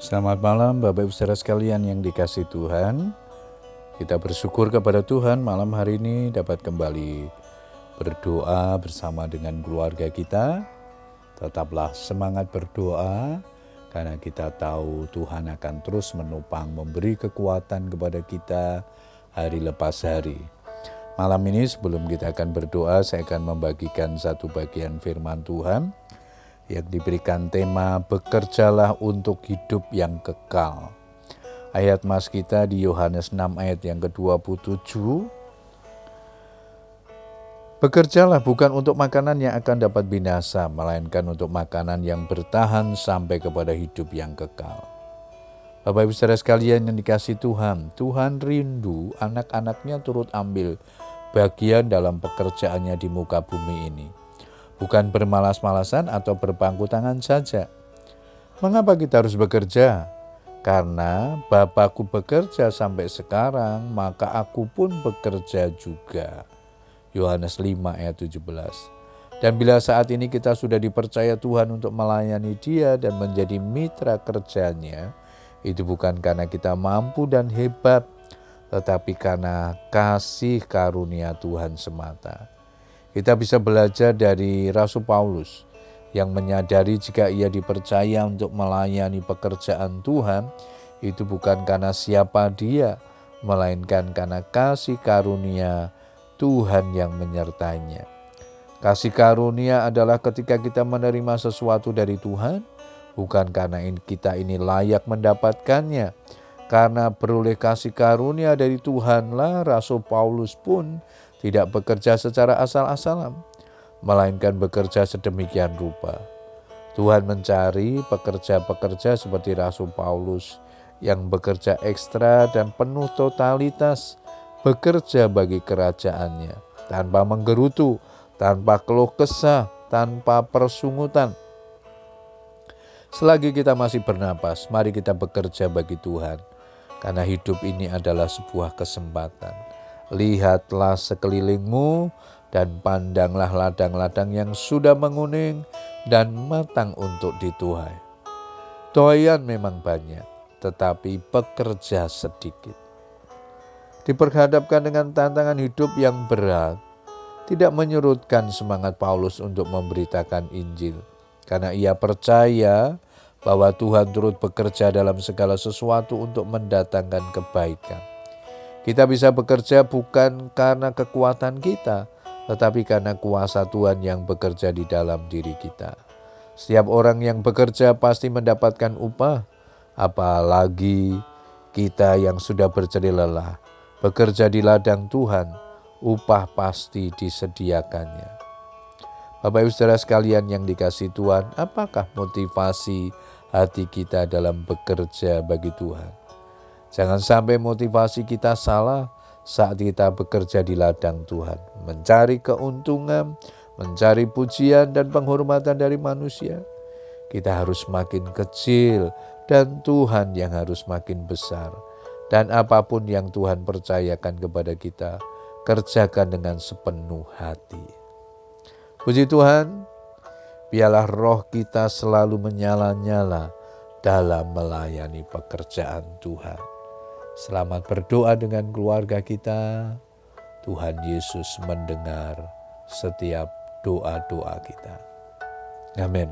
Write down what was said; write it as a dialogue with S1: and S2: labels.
S1: Selamat malam Bapak Ibu saudara sekalian yang dikasih Tuhan. Kita bersyukur kepada Tuhan malam hari ini dapat kembali berdoa bersama dengan keluarga kita. Tetaplah semangat berdoa karena kita tahu Tuhan akan terus menopang memberi kekuatan kepada kita hari lepas hari. Malam ini sebelum kita akan berdoa saya akan membagikan satu bagian firman Tuhan yang diberikan tema bekerjalah untuk hidup yang kekal. Ayat mas kita di Yohanes 6 ayat yang ke-27. Bekerjalah bukan untuk makanan yang akan dapat binasa, melainkan untuk makanan yang bertahan sampai kepada hidup yang kekal. Bapak Ibu saudara sekalian yang dikasih Tuhan, Tuhan rindu anak-anaknya turut ambil bagian dalam pekerjaannya di muka bumi ini bukan bermalas-malasan atau berpangku tangan saja. Mengapa kita harus bekerja? Karena Bapakku bekerja sampai sekarang, maka aku pun bekerja juga. Yohanes 5 ayat 17. Dan bila saat ini kita sudah dipercaya Tuhan untuk melayani dia dan menjadi mitra kerjanya, itu bukan karena kita mampu dan hebat, tetapi karena kasih karunia Tuhan semata. Kita bisa belajar dari Rasul Paulus yang menyadari jika ia dipercaya untuk melayani pekerjaan Tuhan, itu bukan karena siapa dia, melainkan karena kasih karunia Tuhan yang menyertainya. Kasih karunia adalah ketika kita menerima sesuatu dari Tuhan, bukan karena kita ini layak mendapatkannya, karena beroleh kasih karunia dari Tuhanlah Rasul Paulus pun tidak bekerja secara asal-asalan, melainkan bekerja sedemikian rupa. Tuhan mencari pekerja-pekerja seperti Rasul Paulus yang bekerja ekstra dan penuh totalitas, bekerja bagi kerajaannya, tanpa menggerutu, tanpa keluh kesah, tanpa persungutan. Selagi kita masih bernapas, mari kita bekerja bagi Tuhan, karena hidup ini adalah sebuah kesempatan Lihatlah sekelilingmu dan pandanglah ladang-ladang yang sudah menguning dan matang untuk dituai. Doyan memang banyak, tetapi pekerja sedikit. Diperhadapkan dengan tantangan hidup yang berat, tidak menyurutkan semangat Paulus untuk memberitakan Injil, karena ia percaya bahwa Tuhan turut bekerja dalam segala sesuatu untuk mendatangkan kebaikan. Kita bisa bekerja bukan karena kekuatan kita, tetapi karena kuasa Tuhan yang bekerja di dalam diri kita. Setiap orang yang bekerja pasti mendapatkan upah, apalagi kita yang sudah berjerih lelah, bekerja di ladang Tuhan, upah pasti disediakannya. Bapak Ibu Saudara sekalian yang dikasih Tuhan, apakah motivasi hati kita dalam bekerja bagi Tuhan? Jangan sampai motivasi kita salah saat kita bekerja di ladang Tuhan, mencari keuntungan, mencari pujian dan penghormatan dari manusia. Kita harus makin kecil dan Tuhan yang harus makin besar. Dan apa pun yang Tuhan percayakan kepada kita, kerjakan dengan sepenuh hati. Puji Tuhan, biarlah roh kita selalu menyala-nyala dalam melayani pekerjaan Tuhan. Selamat berdoa dengan keluarga kita. Tuhan Yesus mendengar setiap doa-doa kita. Amin.